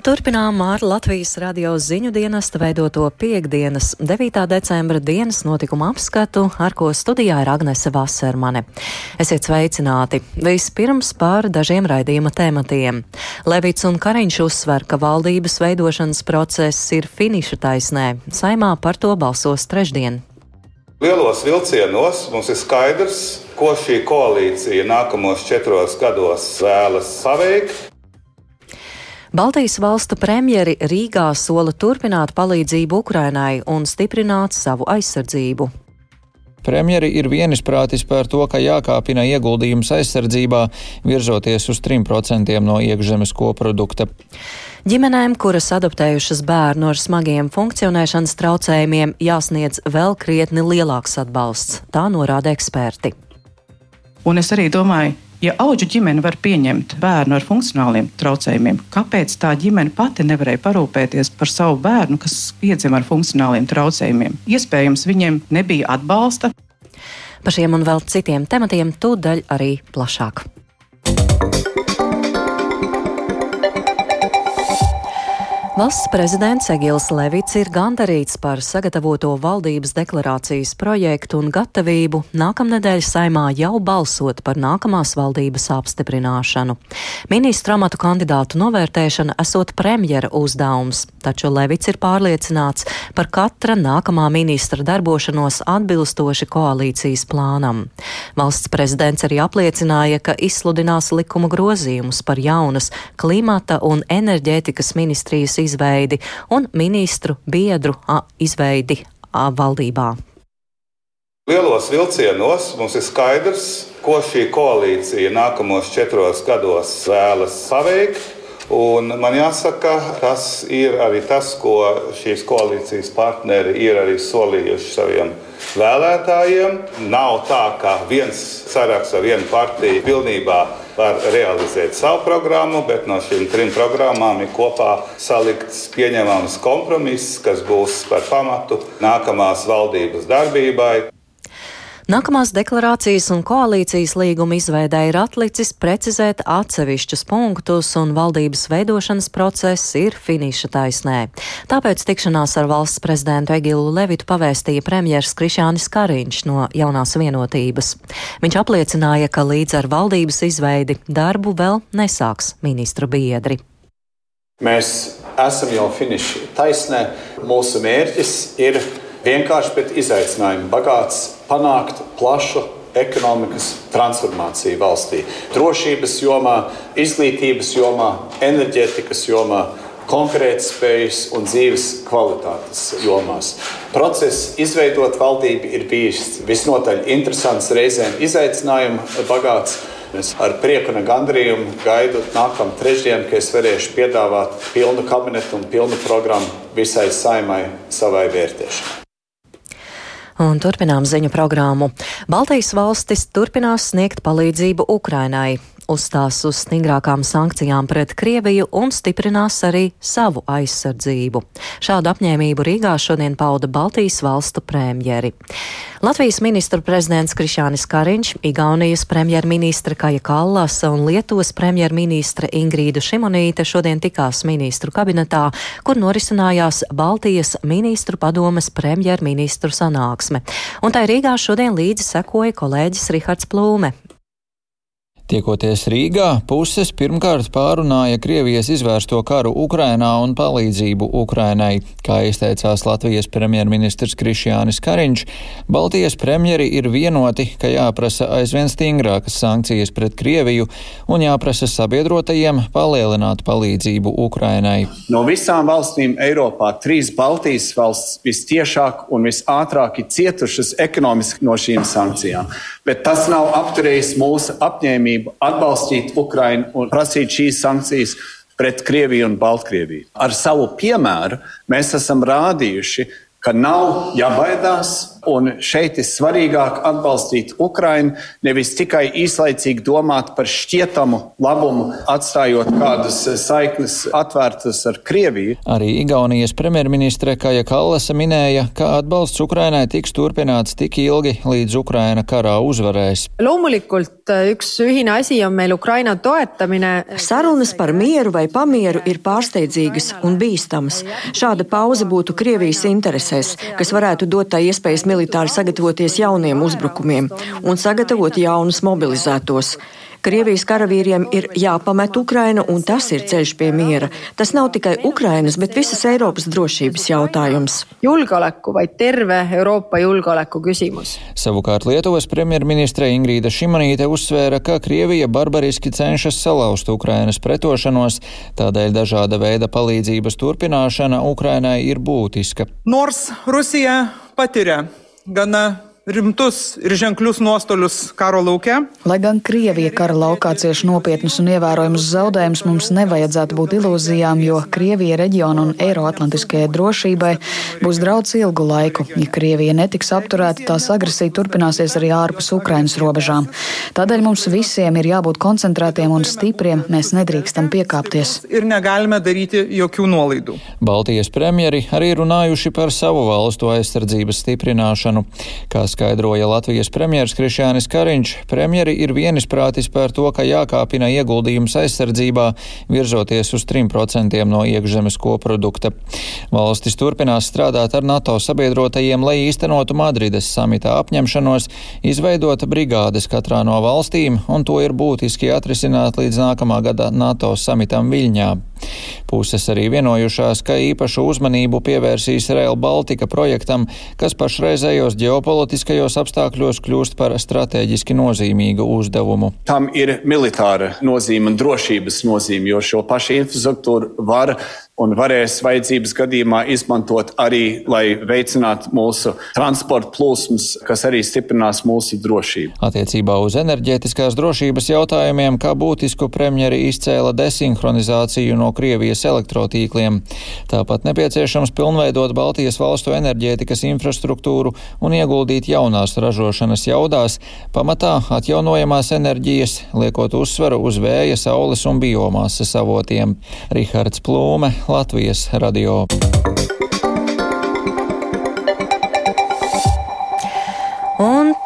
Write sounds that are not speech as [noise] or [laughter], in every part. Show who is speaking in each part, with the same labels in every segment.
Speaker 1: turpinām ar Latvijas radio ziņu dienesta veidoto piekdienas 9. decembra dienas notikumu apskatu, ar ko studijā ir Agnese Vasermane. Esiet sveicināti! Vispirms par dažiem raidījuma tematiem. Levits un Kariņš uzsver, ka valdības veidošanas process ir finiša taisnē. Saimā par to balsos trešdien.
Speaker 2: Lielos vilcienos mums ir skaidrs, ko šī koalīcija nākamos četros gados vēlas paveikt.
Speaker 1: Baltijas valstu premjeri Rīgā sola turpināt palīdzību Ukrainai un stiprināt savu aizsardzību.
Speaker 3: Premjeri ir vienisprātis par to, ka jākāpina ieguldījums aizsardzībā, virzoties uz 3% no iekšzemes koprodukta.
Speaker 1: Ģimenēm, kuras adoptējušas bērnu ar smagiem funkcionēšanas traucējumiem, jāsniedz vēl krietni lielāks atbalsts, tā norāda eksperti.
Speaker 4: Un es arī domāju, Ja auģu ģimene var pieņemt bērnu ar funkcionāliem traucējumiem, kāpēc tā ģimene pati nevarēja parūpēties par savu bērnu, kas piedzima ar funkcionāliem traucējumiem? Iespējams, viņiem nebija atbalsta.
Speaker 1: Par šiem un vēl citiem tematiem tūdaļ arī plašāk. Valsts prezidents Egils Levits ir gandarīts par sagatavoto valdības deklarācijas projektu un gatavību nākamnedēļ saimā jau balsot par nākamās valdības apstiprināšanu. Ministra amatu kandidātu novērtēšana esot premjera uzdevums, taču Levits ir pārliecināts par katra nākamā ministra darbošanos atbilstoši koalīcijas plānam. Valsts prezidents arī apliecināja, ka izsludinās likuma grozījumus par jaunas klimata un enerģētikas ministrijas izvēli izveidi un ministru biedru izveidi valdībā.
Speaker 2: Lielos vilcienos mums ir skaidrs, ko šī koalīcija nākamos četros gados vēlas paveikt. Un man jāsaka, tas ir arī tas, ko šīs koalīcijas partneri ir arī solījuši saviem vēlētājiem. Nav tā, ka viens saraksts ar vienu partiju pilnībā var realizēt savu programmu, bet no šīm trim programmām ir kopā salikts pieņemams kompromiss, kas būs par pamatu nākamās valdības darbībai.
Speaker 1: Nākamās deklarācijas un koalīcijas līguma izveidē ir atlicis precizēt atsevišķus punktus, un valdības veidošanas process ir finiša taisnē. Tāpēc tikšanās ar valsts prezidentu Egilu Levitu pavēstīja premjers Krišānis Kariņš no jaunās vienotības. Viņš apliecināja, ka līdz ar valdības izveidi darbu vēl nesāks ministru biedri.
Speaker 5: Mēs esam jau finiša taisnē. Mūsu mērķis ir vienkārši, bet izaicinājumi bagāts panākt plašu ekonomikas transformāciju valstī. Drošības jomā, izglītības jomā, enerģētikas jomā, konkurētspējas un dzīves kvalitātes jomās. Process izveidot valdību ir bijis visnotaļ interesants, reizēm izaicinājumu bagāts. Es ar prieku un gandrījumu gaidu nākamā trešdienu, kad es varēšu piedāvāt pilnu kabinetu un pilnu programmu visai saimai savai vērtēšanai.
Speaker 1: Un turpinām ziņu programmu. Baltijas valstis turpinās sniegt palīdzību Ukrainai uzstās uz stingrākām sankcijām pret Krieviju un stiprinās arī savu aizsardzību. Šādu apņēmību Rīgā šodien pauda Baltijas valstu premjeri. Latvijas ministru prezidents Krišānis Kariņš, Igaunijas premjerministra Kaja Kallasa un Lietuvas premjerministra Ingrīda Šimonīte šodien tikās ministru kabinetā, kur norisinājās Baltijas ministru padomes premjerministru sanāksme. Un tai Rīgā šodien līdzi sekoja kolēģis Rihards Plūme.
Speaker 3: Tiekoties Rīgā, puses pirmkārt pārunāja Krievijas izvērsto karu Ukrainā un palīdzību Ukrainai. Kā izteicās Latvijas premjerministrs Krišjānis Kariņš, Baltijas premjeri ir vienoti, ka jāprasa aizvien stingrākas sankcijas pret Krieviju un jāprasa sabiedrotajiem palielināt palīdzību Ukrainai.
Speaker 5: No visām valstīm Eiropā trīs Baltijas valsts vistiešāk un visātrāk ir cietušas ekonomiski no šīm sankcijām. Bet tas nav apturējis mūsu apņēmību apņēmību atbalstīt Ukrainu un prasīt šīs sankcijas pret Krieviju un Baltkrieviju. Ar savu piemēru mēs esam rādījuši, ka nav jābaidās. Un šeit ir svarīgāk atbalstīt Ukrainu, nevis tikai īslaicīgi domāt par šķietamu labumu, atstājot kādas saiknes atvērtas ar Krieviju.
Speaker 3: Arī Igaunijas premjerministre Kaja Kallasa minēja, ka atbalsts Ukrainai tiks turpināts tik ilgi, līdz Ukraina karā uzvarēs.
Speaker 6: loomulikult üks ühine asi on meil Ukraina toetamine.
Speaker 7: Sarunas par mieru vai pamieru ir pārsteidzīgas un bīstamas. Šāda pauze būtu Krievijas interesēs, kas varētu dot tai iespējas militāri sagatavoties jauniem uzbrukumiem un sagatavot jaunus mobilizētos. Krievijas karavīriem ir jāpamet Ukraina, un tas ir ceļš pie miera. Tas nav tikai Ukrainas, bet visas Eiropas drošības jautājums.
Speaker 6: Julgeoleku, vaid terve Euroopa julgeoleku küsimus.
Speaker 3: Savukārt Lietuvas premjerministre Ingrīda Šimanīte uzsvēra, ka Krievija barbariski cenšas salauzt Ukrainas pretošanos, tādēļ dažāda veida palīdzības turpināšana Ukrainai ir būtiska.
Speaker 8: Nors Rusija patiria gana rimtus ir ženklius nuostolius karo lauke.
Speaker 9: Lai gan Krievija kara laukā cieš nopietnus un ievērojamus zaudējumus, mums nevajadzētu būt ilūzijām, jo Krievija reģiona un Eiroatlantiskajai drošībai būs draudz ilgu laiku. Ja Krievija netiks apturēta, tās agresija turpināsies arī ārpus Ukrainas robežām. Tādēļ mums visiem ir jābūt koncentrētiem un stipriem. Mēs nedrīkstam piekāpties.
Speaker 8: Ir negalime daryti jokių nuolaidų.
Speaker 3: Baltijas premjeri arī runājuši par savu valstu aizsardzības stiprināšanu. Kā skaidroja Latvijas premjeras Krišjānis Kariņš, premjeri ir vienisprātis par to, ka jākāpina ieguldījums aizsardzībā, virzoties uz 3% no iekšzemes koprodukta. Valstis turpinās strādāt ar NATO sabiedrotajiem, lai īstenotu Madrides samitā apņemšanos, izveidot brigādes katrā no valstīm, un to ir būtiski atrisināt līdz nākamā gada NATO samitam Viļņā. Puses arī vienojušās, ka īpašu uzmanību pievērsīs Rail Baltica projektam, kas pašreizējos ģeopolitiskajos apstākļos kļūst par strateģiski nozīmīgu uzdevumu.
Speaker 5: Tam ir militāra nozīme un drošības nozīme, jo šo pašu infrastruktūru var un varēs vajadzības gadījumā izmantot arī, lai veicinātu mūsu transporta plūsmas, kas arī stiprinās mūsu drošību.
Speaker 3: Attiecībā uz enerģētiskās drošības jautājumiem, kā būtisku premjeri izcēla desinhronizāciju no Krievijas elektrotīkliem. Tāpat nepieciešams pilnveidot Baltijas valstu enerģētikas infrastruktūru un ieguldīt jaunās ražošanas jaudās, pamatā atjaunojamās enerģijas, liekot uzsvaru uz vēja, saules un biomasas avotiem. Rihards Plūme, Latvijas radio.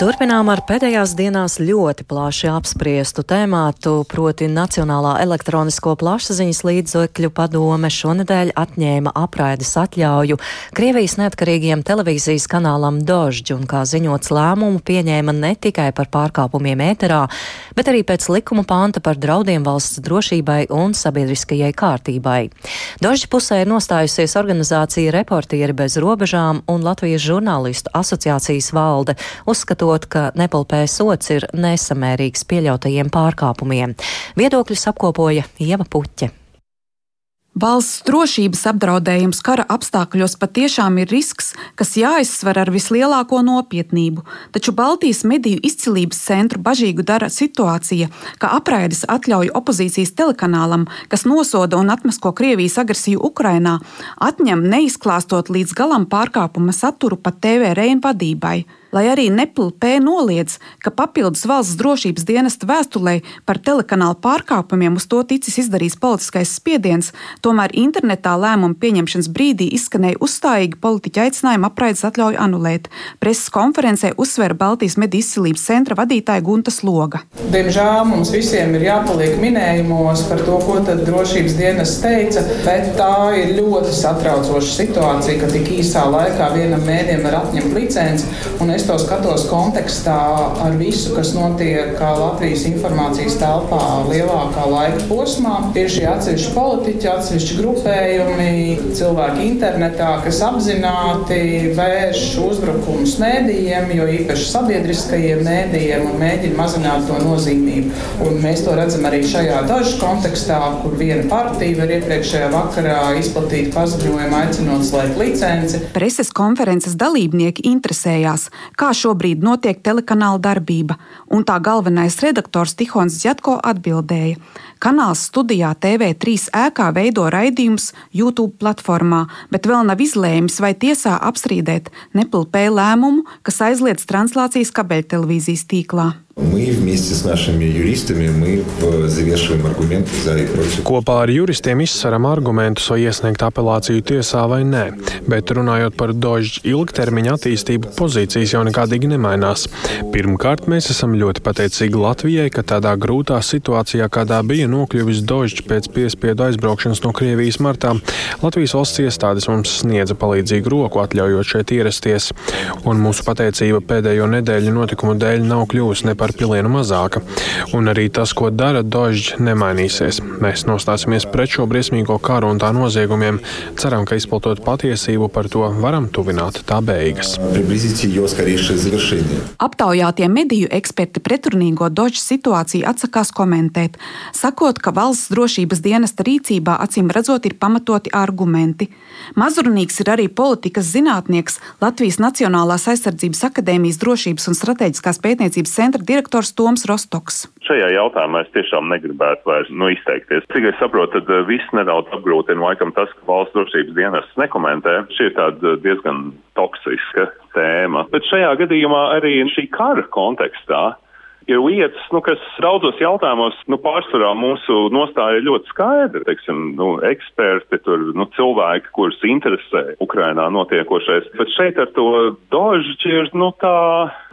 Speaker 1: Turpinām ar pēdējās dienās ļoti plaši apspriestu tēmātu, proti Nacionālā elektronisko plašsaziņas līdzekļu padome šonedēļ atņēma apraides atļauju Krievijas neatkarīgiem televīzijas kanālam Dožģi un, kā ziņots lēmumu, pieņēma ne tikai par pārkāpumiem ēterā, bet arī pēc likuma panta par draudiem valsts drošībai un sabiedriskajai kārtībai. Dožģi pusē ir nostājusies organizācija Reportieri bez robežām un Latvijas žurnālistu asociācijas valde uzskatot, ka nepalpē sots ir nesamērīgs pieļautajiem pārkāpumiem. Viedokļus apkopoja Ieva Puķe.
Speaker 10: Valsts drošības apdraudējums kara apstākļos patiešām ir risks, kas jāizsver ar vislielāko nopietnību, taču Baltijas mediju izcilības centru bažīgu dara situācija, ka apraides atļauj opozīcijas telekanālam, kas nosoda un atmasko Krievijas agresiju Ukrainā, atņem neizklāstot līdz galam pārkāpuma saturu pat TV Reina vadībai lai arī NPLP noliedz, ka papildus valsts drošības dienesta vēstulē par telekanālu pārkāpumiem uz to ticis izdarīts politiskais spiediens, tomēr internetā lēmuma pieņemšanas brīdī izskanēja uzstājīgi politiķa aicinājumi apraides atļauju anulēt. Preses konferencē uzsvēra Baltijas mediju izcilības centra vadītāja Gunta Sloga.
Speaker 11: Diemžēl mums visiem ir jāpaliek minējumos par to, ko tad drošības dienas teica, bet tā ir ļoti satraucoša situācija, ka tik īsā laikā vienam mēdiem var atņemt licenci. Es to skatos kontekstā ar visu, kas notiek Latvijas informācijas telpā lielākā laika posmā. Šie atsevišķi politiķi, atsevišķi grupējumi, cilvēki internetā, kas apzināti vērš uzbrukumus mēdījiem, jo īpaši sabiedriskajiem mēdījiem un mēģina mazināt to nozīmību. Un mēs to redzam arī šajā dažu kontekstā, kur viena partija var iepriekšējā vakarā izplatīt paziņojumu, aicinot slēgt licenci.
Speaker 10: Preses konferences dalībnieki interesējās, kā šobrīd notiek telekanāla darbība, un tā galvenais redaktors Tihons Zjatko atbildēja: Kanāls studijā TV3 ēkā veido raidījumus YouTube platformā, bet vēl nav izlēmis vai tiesā apstrīdēt Nepilpē lēmumu, kas aizliedz translācijas kabeļtelevīzijas tīklā.
Speaker 12: Мы вместе с нашими юристами мы взвешиваем аргументы за и против.
Speaker 13: Kopā ar juristiem izsveram argumentus, vai iesniegt apelāciju tiesā vai nē, bet runājot par dožģu ilgtermiņa attīstību, pozīcijas jau nekādīgi nemainās. Pirmkārt, mēs esam ļoti pateicīgi Latvijai, ka tādā grūtā situācijā, kādā bija nokļuvis dožģi pēc piespiedu aizbraukšanas no Krievijas martā, Latvijas valsts iestādes mums sniedza palīdzīgu roku, atļaujot šeit ierasties, un mūsu pateicība pēdējo nedēļu notikumu dēļ nav kļuvusi ne par pilienu mazāka. Un arī tas, ko dara Dožģi, nemainīsies. Mēs nostāsimies pret šo briesmīgo karu un tā noziegumiem. Ceram, ka izplatot patiesību par to varam tuvināt tā beigas.
Speaker 10: Aptaujātie mediju eksperti pretrunīgo Dožģu situāciju atsakās komentēt, sakot, ka valsts drošības dienesta rīcībā acīm redzot ir pamatoti argumenti. Mazrunīgs ir arī politikas zinātnieks Latvijas Nacionālās aizsardzības akadēmijas drošības un strateģiskās pētniecības centra direktors Toms Rostoks.
Speaker 14: Šajā jautājumā es tiešām negribētu vairs nu, izteikties. Cik es saprotu, tad eh, viss nedaudz apgrūtina laikam tas, ka valsts drošības dienas nekomentē. Šī ir tāda diezgan toksiska tēma. Bet šajā gadījumā arī šī kara kontekstā ir lietas, nu, kas daudzos jautājumos, nu, pārsvarā mūsu nostāja ir ļoti skaidra. Teiksim, nu, eksperti, tur, nu, cilvēki, kurus interesē Ukrainā notiekošais. Bet šeit ar to dožģi ir, nu, tā,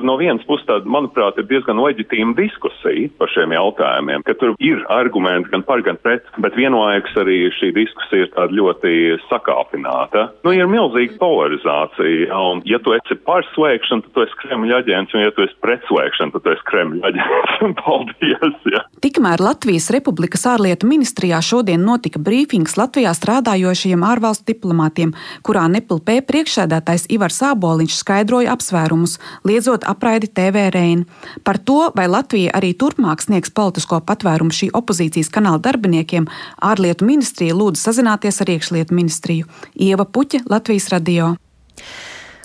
Speaker 14: no vienas puses tāda, manuprāt, ir diezgan leģitīma diskusija par šiem jautājumiem, ka tur ir argumenti gan par, gan pret, bet vienlaikus arī šī diskusija ir tāda ļoti sakāpināta. Nu, ir milzīga polarizācija, un ja tu esi par slēgšanu, tad tu esi Kremļa aģents, un ja tu esi pret slēgšanu, tad tu esi Kremļa [laughs] Paldies! Ja.
Speaker 10: Tikmēr Latvijas Republikas ārlietu ministrijā šodien notika brīfings Latvijā strādājošajiem ārvalstu diplomātiem, kurā Nepilpē priekšsēdētājs Ivars Āboliņš skaidroja apsvērumus, liedzot apraidi TV Reina. Par to, vai Latvija arī turpmāk sniegs politisko patvērumu šī opozīcijas kanāla darbiniekiem, ārlietu ministrija lūdza sazināties ar iekšlietu ministriju. Ieva Puķa, Latvijas radio.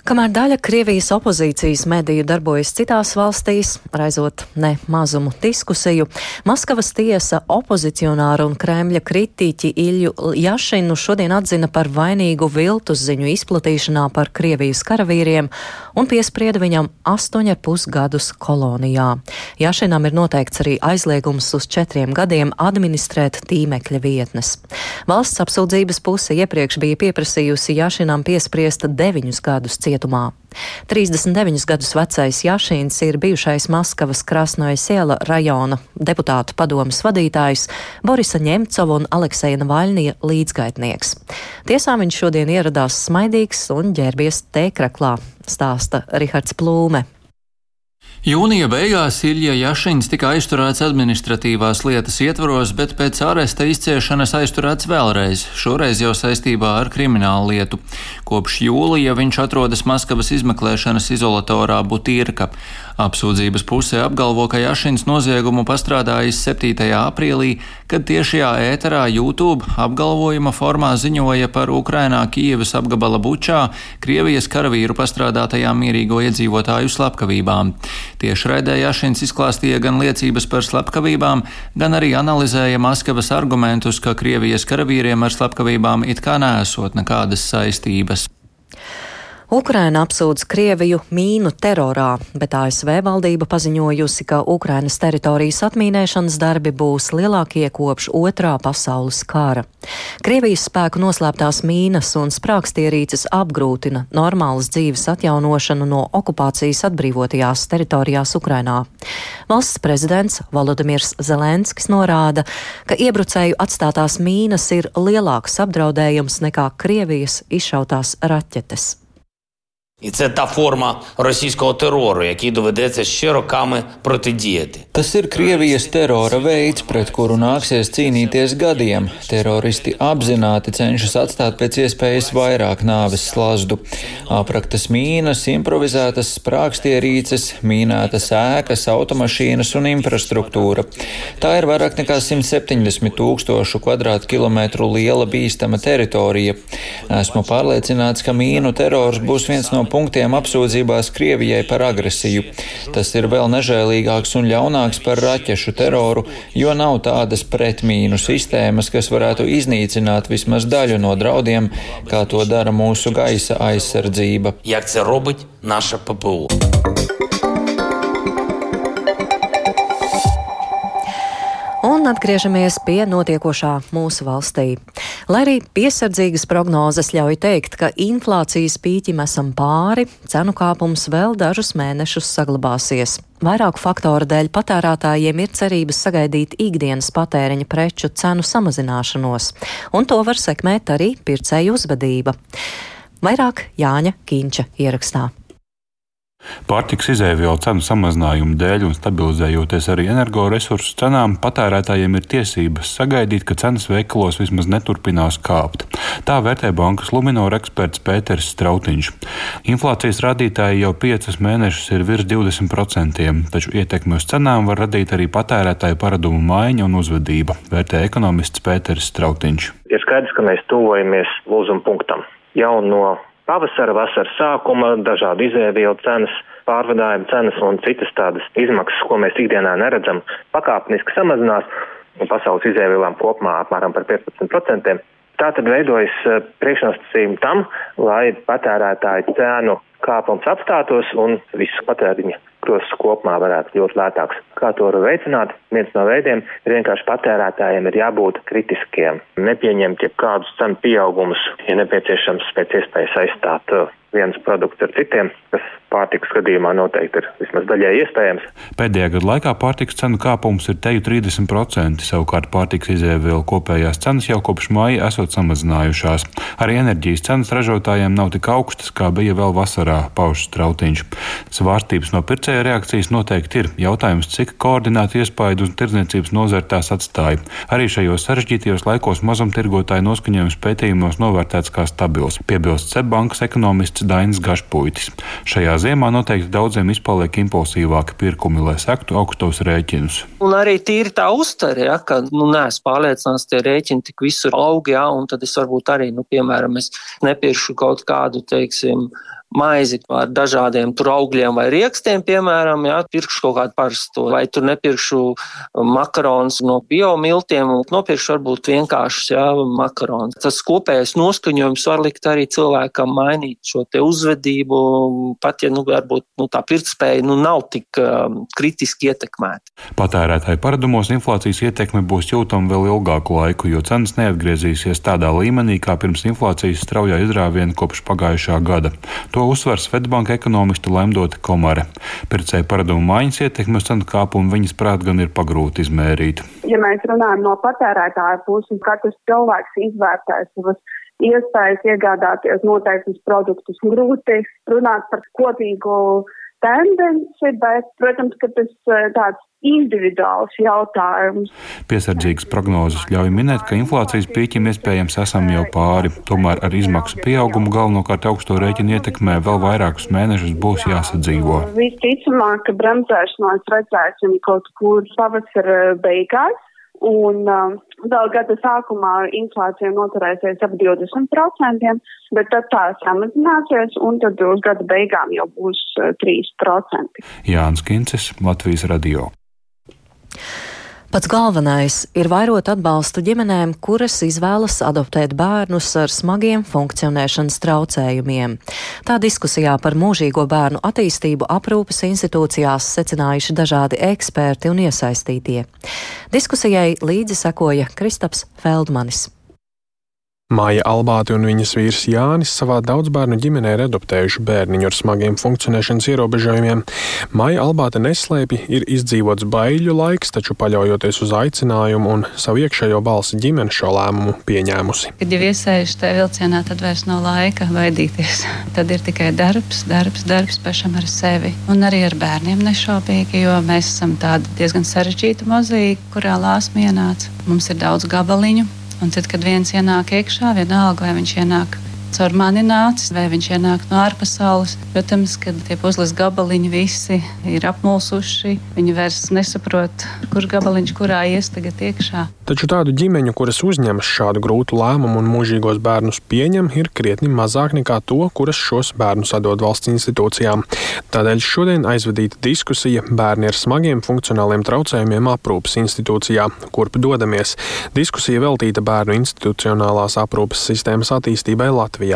Speaker 1: Kamēr daļa Krievijas opozīcijas mediju darbojas citās valstīs, raizot ne mazumu diskusiju, Maskavas tiesa opozicionāru un Kremļa kritiķi Ilju Jašinu šodien atzina par vainīgu viltus ziņu izplatīšanā par Krievijas karavīriem un piesprieda viņam 8,5 gadus kolonijā. Jašinam ir noteikts arī aizliegums uz četriem gadiem administrēt tīmekļa vietnes. Valsts apsūdzības puse iepriekš bija pieprasījusi Jašinam piespriest deviņus gadus cietumā cietumā. 39 gadus vecais Jašīns ir bijušais Maskavas Krasnojas iela rajona deputātu padomas vadītājs Borisa Ņemcova un Alekseja Navaļnija līdzgaitnieks. Tiesā viņš šodien ieradās smaidīgs un ģērbies tēkraklā, stāsta Rihards Plūme.
Speaker 3: Jūnija beigās Ilja Jašins tika aizturēts administratīvās lietas ietvaros, bet pēc aresta izciešanas aizturēts vēlreiz, šoreiz jau saistībā ar kriminālu lietu. Kopš jūlija viņš atrodas Maskavas izmeklēšanas izolatorā Butīrka. Apsūdzības pusē apgalvo, ka Jašins noziegumu pastrādājis 7. aprīlī, kad tiešajā ēterā YouTube apgalvojuma formā ziņoja par Ukrainā Kievas apgabala bučā Krievijas karavīru pastrādātajām mierīgo iedzīvotāju slepkavībām. Tieši raidē Jašins izklāstīja gan liecības par slepkavībām, gan arī analizēja Maskavas argumentus, ka Krievijas karavīriem ar slepkavībām it kā nesot nekādas saistības.
Speaker 1: Ukraina apsūdz Krieviju mīnu terorā, bet ASV valdība paziņojusi, ka Ukrainas teritorijas atmīnēšanas darbi būs lielākie kopš otrā pasaules kara. Krievijas spēku noslēptās mīnas un sprākstierīces apgrūtina normālas dzīves atjaunošanu no okupācijas atbrīvotajās teritorijās Ukrainā. Valsts prezidents Volodimirs Zelenskis norāda, ka iebrucēju atstātās mīnas ir lielāks apdraudējums nekā Krievijas izšautās raķetes.
Speaker 15: І це та форма російського терору, який доведеться ще роками протидіяти.
Speaker 3: Tas ir Krievijas terora veids, pret kuru nāksies cīnīties gadiem. Teroristi apzināti cenšas atstāt pēc iespējas vairāk nāves slazdu. Apraktas mīnas, improvizētas sprākstierīces, mīnētas ēkas, automašīnas un infrastruktūra. Tā ir vairāk nekā 170 tūkstošu kvadrātkilometru liela bīstama teritorija. Esmu pārliecināts, ka mīnu terors būs viens no punktiem apsūdzībās Krievijai par agresiju. Tas ir vēl nežēlīgāks un ļaunāks par raķešu teroru, jo nav tādas pretmīnu sistēmas, kas varētu iznīcināt vismaz daļu no draudiem, kā to dara mūsu gaisa aizsardzība.
Speaker 15: Як це робить наше ППО.
Speaker 1: Un atgriežamies pie notiekošā mūsu valstī. Lai arī piesardzīgas prognozes ļauj teikt, ka inflācijas pīķim esam pāri, cenu kāpums vēl dažus mēnešus saglabāsies. Vairāku faktoru dēļ patērētājiem ir cerības sagaidīt ikdienas patēriņa preču cenu samazināšanos, un to var sekmēt arī pircēju uzvedība. Vairāk Jāņa Kīņča ierakstā.
Speaker 16: Pārtiks izēvielu cenu samazinājumu dēļ un stabilizējoties arī energoresursu cenām, patērētājiem ir tiesības sagaidīt, ka cenas veikalos vismaz neturpinās kāpt. Tā vērtē bankas Luminor eksperts Pēters Strautiņš. Inflācijas rādītāji jau piecus mēnešus ir virs 20%, taču ietekmi uz cenām var radīt arī patērētāju paradumu maiņa un uzvedība, vērtē ekonomists Pēters Strautiņš.
Speaker 17: Ir skaidrs, ka mēs tuvojamies lūzuma punktam. Jau no pavasara, vasaras sākuma, dažādu izēvielu cenas, pārvadājuma cenas un citas tādas izmaksas, ko mēs ikdienā neredzam, pakāpeniski samazinās, pasaules izēvielām kopumā apmēram par 15%. Tā tad veidojas eh, priekšnosacījumi tam, lai patērētāju cēnu kāpums apstātos un visu patēriņa krosas kopumā varētu kļūt lētāks. Kā to var veicināt? Viens no veidiem ir vienkārši patērētājiem ir jābūt kritiskiem, nepieņemt jebkādus cenu pieaugumus, ja nepieciešams pēc iespējas aizstāt uh, viens produkts ar citiem, kas pārtikas gadījumā noteikti ir vismaz daļai iespējams.
Speaker 16: Pēdējā gada laikā pārtikas cenu kāpums ir teju 30%, savukārt pārtikas izēvielu kopējās cenas jau kopš māja esot samazinājušās. Arī enerģijas cenas ražotājiem nav tik augstas, kā bija vēl vasarā, pauž strautiņš. Svārstības no pircēja reakcijas noteikti ir. Jautājums, cik koordinēti iespaidu uz tirdzniecības nozari tās atstāja. Arī šajos sarežģītajos laikos mazumtirgotāju noskaņojums pētījumos novērtēts kā stabils, piebilst Cebankas ekonomists Dainis Gašpuitis. Šajā ziemā noteikti daudziem izpaliek impulsīvāki pirkumi, lai sektu augstos rēķinus.
Speaker 18: Un arī tīri tā uztvere, ja, ka nu, neesmu pārliecināts, tie rēķini tik visur aug, ja, un tad es varbūt arī, nu, piemēram, es nepirkšu kaut kādu, teiksim, maizi ar dažādiem tur augļiem vai riekstiem, piemēram, jā, pirkšu kaut kādu parastu, vai tur nepirkšu makaronus no biomiltiem, nopirkšu varbūt vienkāršus, jā, makaronus. Tas kopējais noskaņojums var likt arī cilvēkam mainīt šo te uzvedību, pat ja, nu, varbūt, nu, tā pirktspēja, nu, nav tik um, kritiski ietekmēta.
Speaker 16: Patērētāju paradumos inflācijas ietekme būs jūtama vēl ilgāku laiku, jo cenas neatgriezīsies tādā līmenī, kā pirms inflācijas straujā izrāviena kopš pagājušā gada. To uzsver Svetbanka ekonomiste Lemdota Komare. Pircēju paradumu maiņas ietekmi uz cenu kāpumu viņas prāt gan ir pagrūti izmērīt.
Speaker 19: Ja mēs runājam no patērētāja puses, katrs cilvēks izvērtēs savas iespējas iegādāties noteiktus produktus. Grūti runāt par kopīgu tendenci, bet, protams, ka tas eh, tāds individuāls jautājums.
Speaker 16: Piesardzīgas prognozes ļauj minēt, ka inflācijas pīķim iespējams esam jau pāri. Tomēr ar izmaksu pieaugumu galvenokārt augsto rēķinu ietekmē vēl vairākus mēnešus būs jāsadzīvo.
Speaker 19: Visticamāk, ka bremzēšanos redzēsim kaut kur pavasara beigās. Un um, vēl gada sākumā inflācija noturēsies ap 20%, bet tad tā samazināsies, un tad uz gada beigām jau būs uh, 3%.
Speaker 16: Jānis Kincis, Latvijas radio.
Speaker 1: Pats galvenais ir vairot atbalstu ģimenēm, kuras izvēlas adoptēt bērnus ar smagiem funkcionēšanas traucējumiem. Tā diskusijā par mūžīgo bērnu attīstību aprūpes institūcijās secinājuši dažādi eksperti un iesaistītie. Diskusijai līdzi sekoja Kristaps Feldmanis.
Speaker 13: Māja Albāte un viņas vīrs Jānis savā daudzbērnu ģimenē ir adoptējuši bērniņu ar smagiem funkcionēšanas ierobežojumiem. Māja Albāte neslēpj, ir izdzīvots baiļu laiks, taču paļaujoties uz aicinājumu un savu iekšējo balsi ģimene šo lēmumu pieņēmusi.
Speaker 20: Kad jau iesēžat tajā vilcienā, tad vairs nav laika baidīties. Tad ir tikai darbs, darbs, darbs pašam ar sevi un arī ar bērniem nešaubīgi, jo mēs esam tāda diezgan sarežģīta mozaīka, kurā lāsma ienāca. Mums ir daudz gabaliņu, Un tad, kad viens ienāk iekšā, vienalga vai viņš ienāk caur mani nācis, vai viņš ienāk no ārpasaules. Protams, ka tie puzles gabaliņi visi ir apmulsuši. Viņi vairs nesaprot, kurš gabaliņš kurā ies tagad iekšā.
Speaker 13: Taču tādu ģimeņu, kuras uzņemas šādu grūtu lēmumu un mūžīgos bērnus pieņem, ir krietni mazāk nekā to, kuras šos bērnus atdod valsts institūcijām. Tādēļ šodien aizvadīta diskusija bērni ar smagiem funkcionāliem traucējumiem aprūpas institūcijā, kurp dodamies. Diskusija veltīta bērnu institucionālās aprūpas sistēmas attīstībai Latvijā.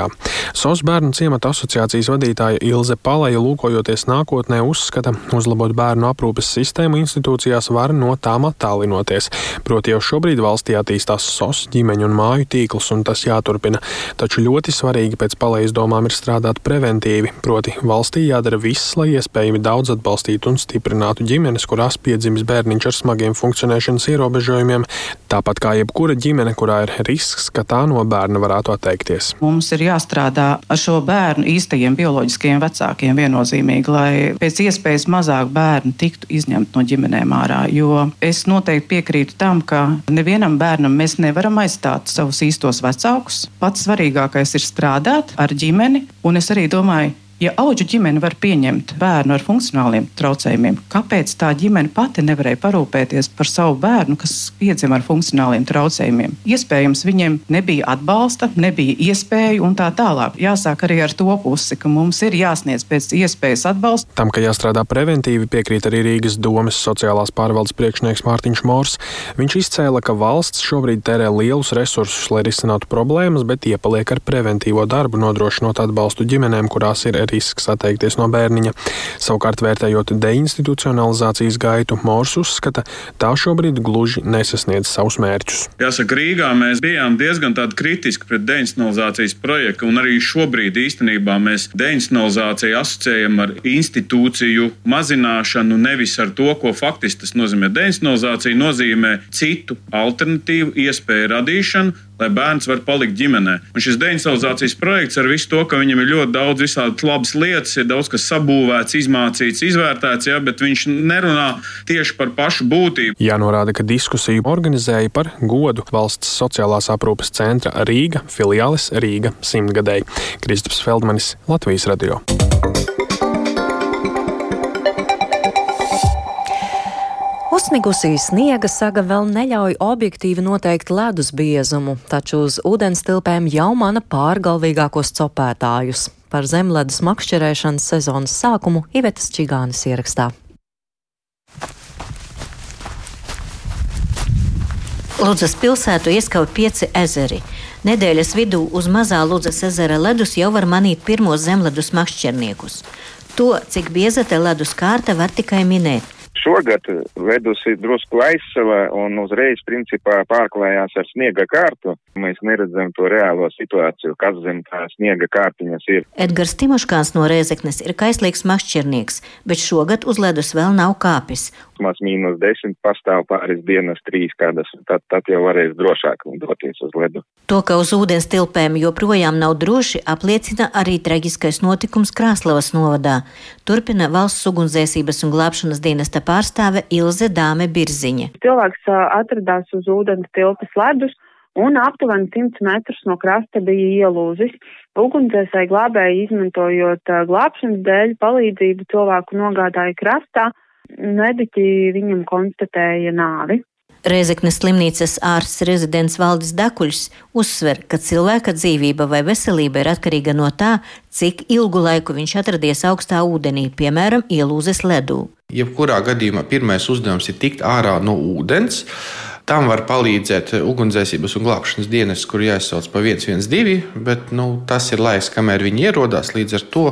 Speaker 13: SOS bērnu ciemata asociācijas vadītāja Ilze Palaja lūkojoties nākotnē uzskata, uzlabot bērnu aprūpas sistēmu institūcijās var no tām attālinoties. Proti jau šobrīd valstī attīstās SOS ģimeņu un māju tīkls, un tas jāturpina. Taču ļoti svarīgi pēc palējas domām ir strādāt preventīvi, proti valstī jādara viss, lai iespējami daudz atbalstītu un stiprinātu ģimenes, kurās piedzimis bērniņš ar smagiem funkcionēšanas ierobežojumiem, tāpat kā jebkura ģimene, kurā ir risks, ka tā no bērna varētu atteikties.
Speaker 4: Mums ir jāstrādā ar šo bērnu īstajiem bioloģiskajiem vecākiem viennozīmīgi, lai pēc iespējas mazāk bērnu tiktu izņemt no ģimenēm ārā. Jo es noteikti piekrītu tam, ka nevienam bērnam mēs nevaram aizstāt savus īstos vecākus. Pats svarīgākais ir strādāt ar ģimeni, un es arī domāju, Ja auģu ģimene var pieņemt bērnu ar funkcionāliem traucējumiem, kāpēc tā ģimene pati nevarēja parūpēties par savu bērnu, kas piedzima ar funkcionāliem traucējumiem? Iespējams, viņiem nebija atbalsta, nebija iespēju un tā tālāk. Jāsāk arī ar to pusi, ka mums ir jāsniedz pēc iespējas atbalsts.
Speaker 13: Tam, ka jāstrādā preventīvi, piekrīt arī Rīgas domas sociālās pārvaldes priekšnieks Mārtiņš Mors. Viņš izcēla, ka valsts šobrīd tērē lielus resursus, lai risinātu problēmas, bet iepaliek ar preventīvo darbu, nodrošinot atbalstu ģimenēm, kurās ir risks atteikties no bērniņa. Savukārt, vērtējot deinstitucionalizācijas gaitu, Mors uzskata, tā šobrīd gluži nesasniedz savus mērķus.
Speaker 21: Jāsaka, Rīgā mēs bijām diezgan kritiski pret deinstitucionalizācijas projektu, un arī šobrīd īstenībā mēs deinstitucionalizāciju asociējam ar institūciju mazināšanu, nevis ar to, ko faktiski tas nozīmē. Deinstitucionalizācija nozīmē citu alternatīvu iespēju radīšanu, lai bērns var palikt ģimenē. Un šis deinstitucionalizācijas projekts ar visu to, ka viņam ir ļoti daudz visādi labas lietas, ir daudz kas sabūvēts, izmācīts, izvērtēts, ja, bet viņš nerunā tieši par pašu būtību.
Speaker 13: Jānorāda, ka diskusiju organizēja par godu valsts sociālās aprūpes centra Rīga filiālis Rīga simtgadēji. Kristaps Feldmanis, Latvijas radio.
Speaker 1: Uzsnigusī sniega saga vēl neļauj objektīvi noteikt ledus biezumu, taču uz ūdens tilpēm jau mana pārgalvīgākos copētājus. Par zemledus makšķerēšanas sezonas sākumu Ivetas Čigānis ierakstā.
Speaker 22: Ludzas pilsētu ieskauj pieci ezeri. Nedēļas vidū uz mazā Ludzas ezera ledus jau var manīt pirmos zemledus makšķerniekus. To, cik bieza te ledus kārta, var tikai minēt.
Speaker 23: Šogad vedusi drusku aizsava un uzreiz principā pārklājās ar sniega kārtu. Mēs neredzam to reālo situāciju, kas zem tā sniega kārtiņas ir.
Speaker 22: Edgars Timoškāns no Rēzeknes ir kaislīgs makšķernieks, bet šogad uz ledus vēl nav kāpis.
Speaker 23: Maz mīnus desmit pastāv pāris dienas, trīs kādas, tad, tad jau varēs drošāk doties uz ledu.
Speaker 22: To, ka uz ūdens tilpēm joprojām nav droši, apliecina arī traģiskais notikums Krāslavas novadā. Turpina valsts ugunsdzēsības un glābšanas dienesta pārstāve Ilze Dāme Birziņa.
Speaker 19: Cilvēks atradās uz ūdens tilpas ledus un aptuveni 100 metrus no krasta bija ielūzis. Ugunsdzēsēji glābēji izmantojot glābšanas dēļ palīdzību cilvēku nogādāja krastā, mediķi viņam konstatēja nāvi.
Speaker 22: Reizeknes slimnīcas ārsts rezidents Valdis Dakuļs uzsver, ka cilvēka dzīvība vai veselība ir atkarīga no tā, cik ilgu laiku viņš atradies augstā ūdenī, piemēram, ielūzes ledū.
Speaker 24: Jebkurā gadījumā pirmais uzdevums ir tikt ārā no ūdens. Tam var palīdzēt ugunsdzēsības un glābšanas dienas, kur jāizsauc pa 112, bet nu, tas ir laiks, kamēr viņi ierodas. Līdz ar to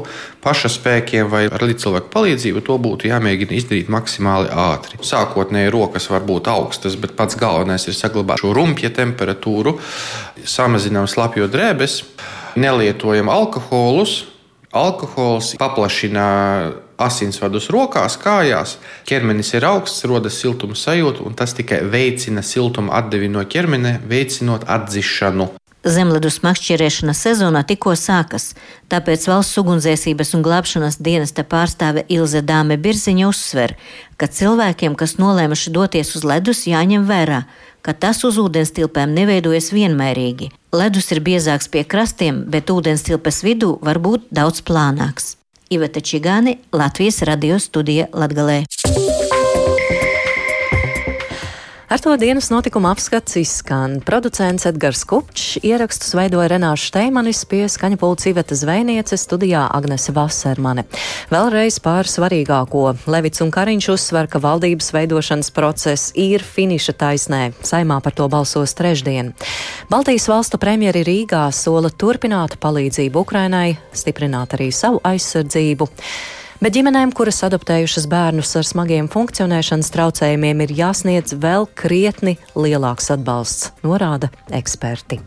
Speaker 24: paša spēkiem vai ar līdzcilvēku palīdzību to būtu jāmēģina izdarīt maksimāli ātri. Sākotnēji rokas var būt augstas, bet pats galvenais ir saglabāt šo rumpja temperatūru, samazinām slapjo drēbes, nelietojam alkoholus. Alkohols paplašina asinsvadus rokās, kājās, ķermenis ir augsts, rodas siltuma sajūta, un tas tikai veicina siltuma atdevi no ķermeņa, veicinot atdzišanu.
Speaker 22: Zemledus makšķerēšana sezonā tikko sākas, tāpēc valsts ugunsdzēsības un glābšanas dienesta pārstāve Ilze Dāme Birziņa uzsver, ka cilvēkiem, kas nolēmuši doties uz ledus, jāņem vērā, ka tas uz ūdenstilpēm neveidojas vienmērīgi. Ledus ir biezāks pie krastiem, bet ūdenstilpes vidū var būt daudz plānāks. Iveta Čigāne, Latvijas radio studija Latgalē.
Speaker 1: Ar to dienas notikuma apskats izskan. Producents Edgars Kupčs ierakstus veidoja Renāša Steimanis pie skaņa pulca Iveta Zvejniece studijā Agnese Vasermane. Vēlreiz pār svarīgāko. Levits un Kariņš uzsver, ka valdības veidošanas process ir finiša taisnē. Saimā par to balsos trešdien. Baltijas valstu premjeri Rīgā sola turpināt palīdzību Ukrainai, stiprināt arī savu aizsardzību. Bet ģimenēm, kuras adoptējušas bērnus ar smagiem funkcionēšanas traucējumiem, ir jāsniedz vēl krietni lielāks atbalsts, norāda eksperti.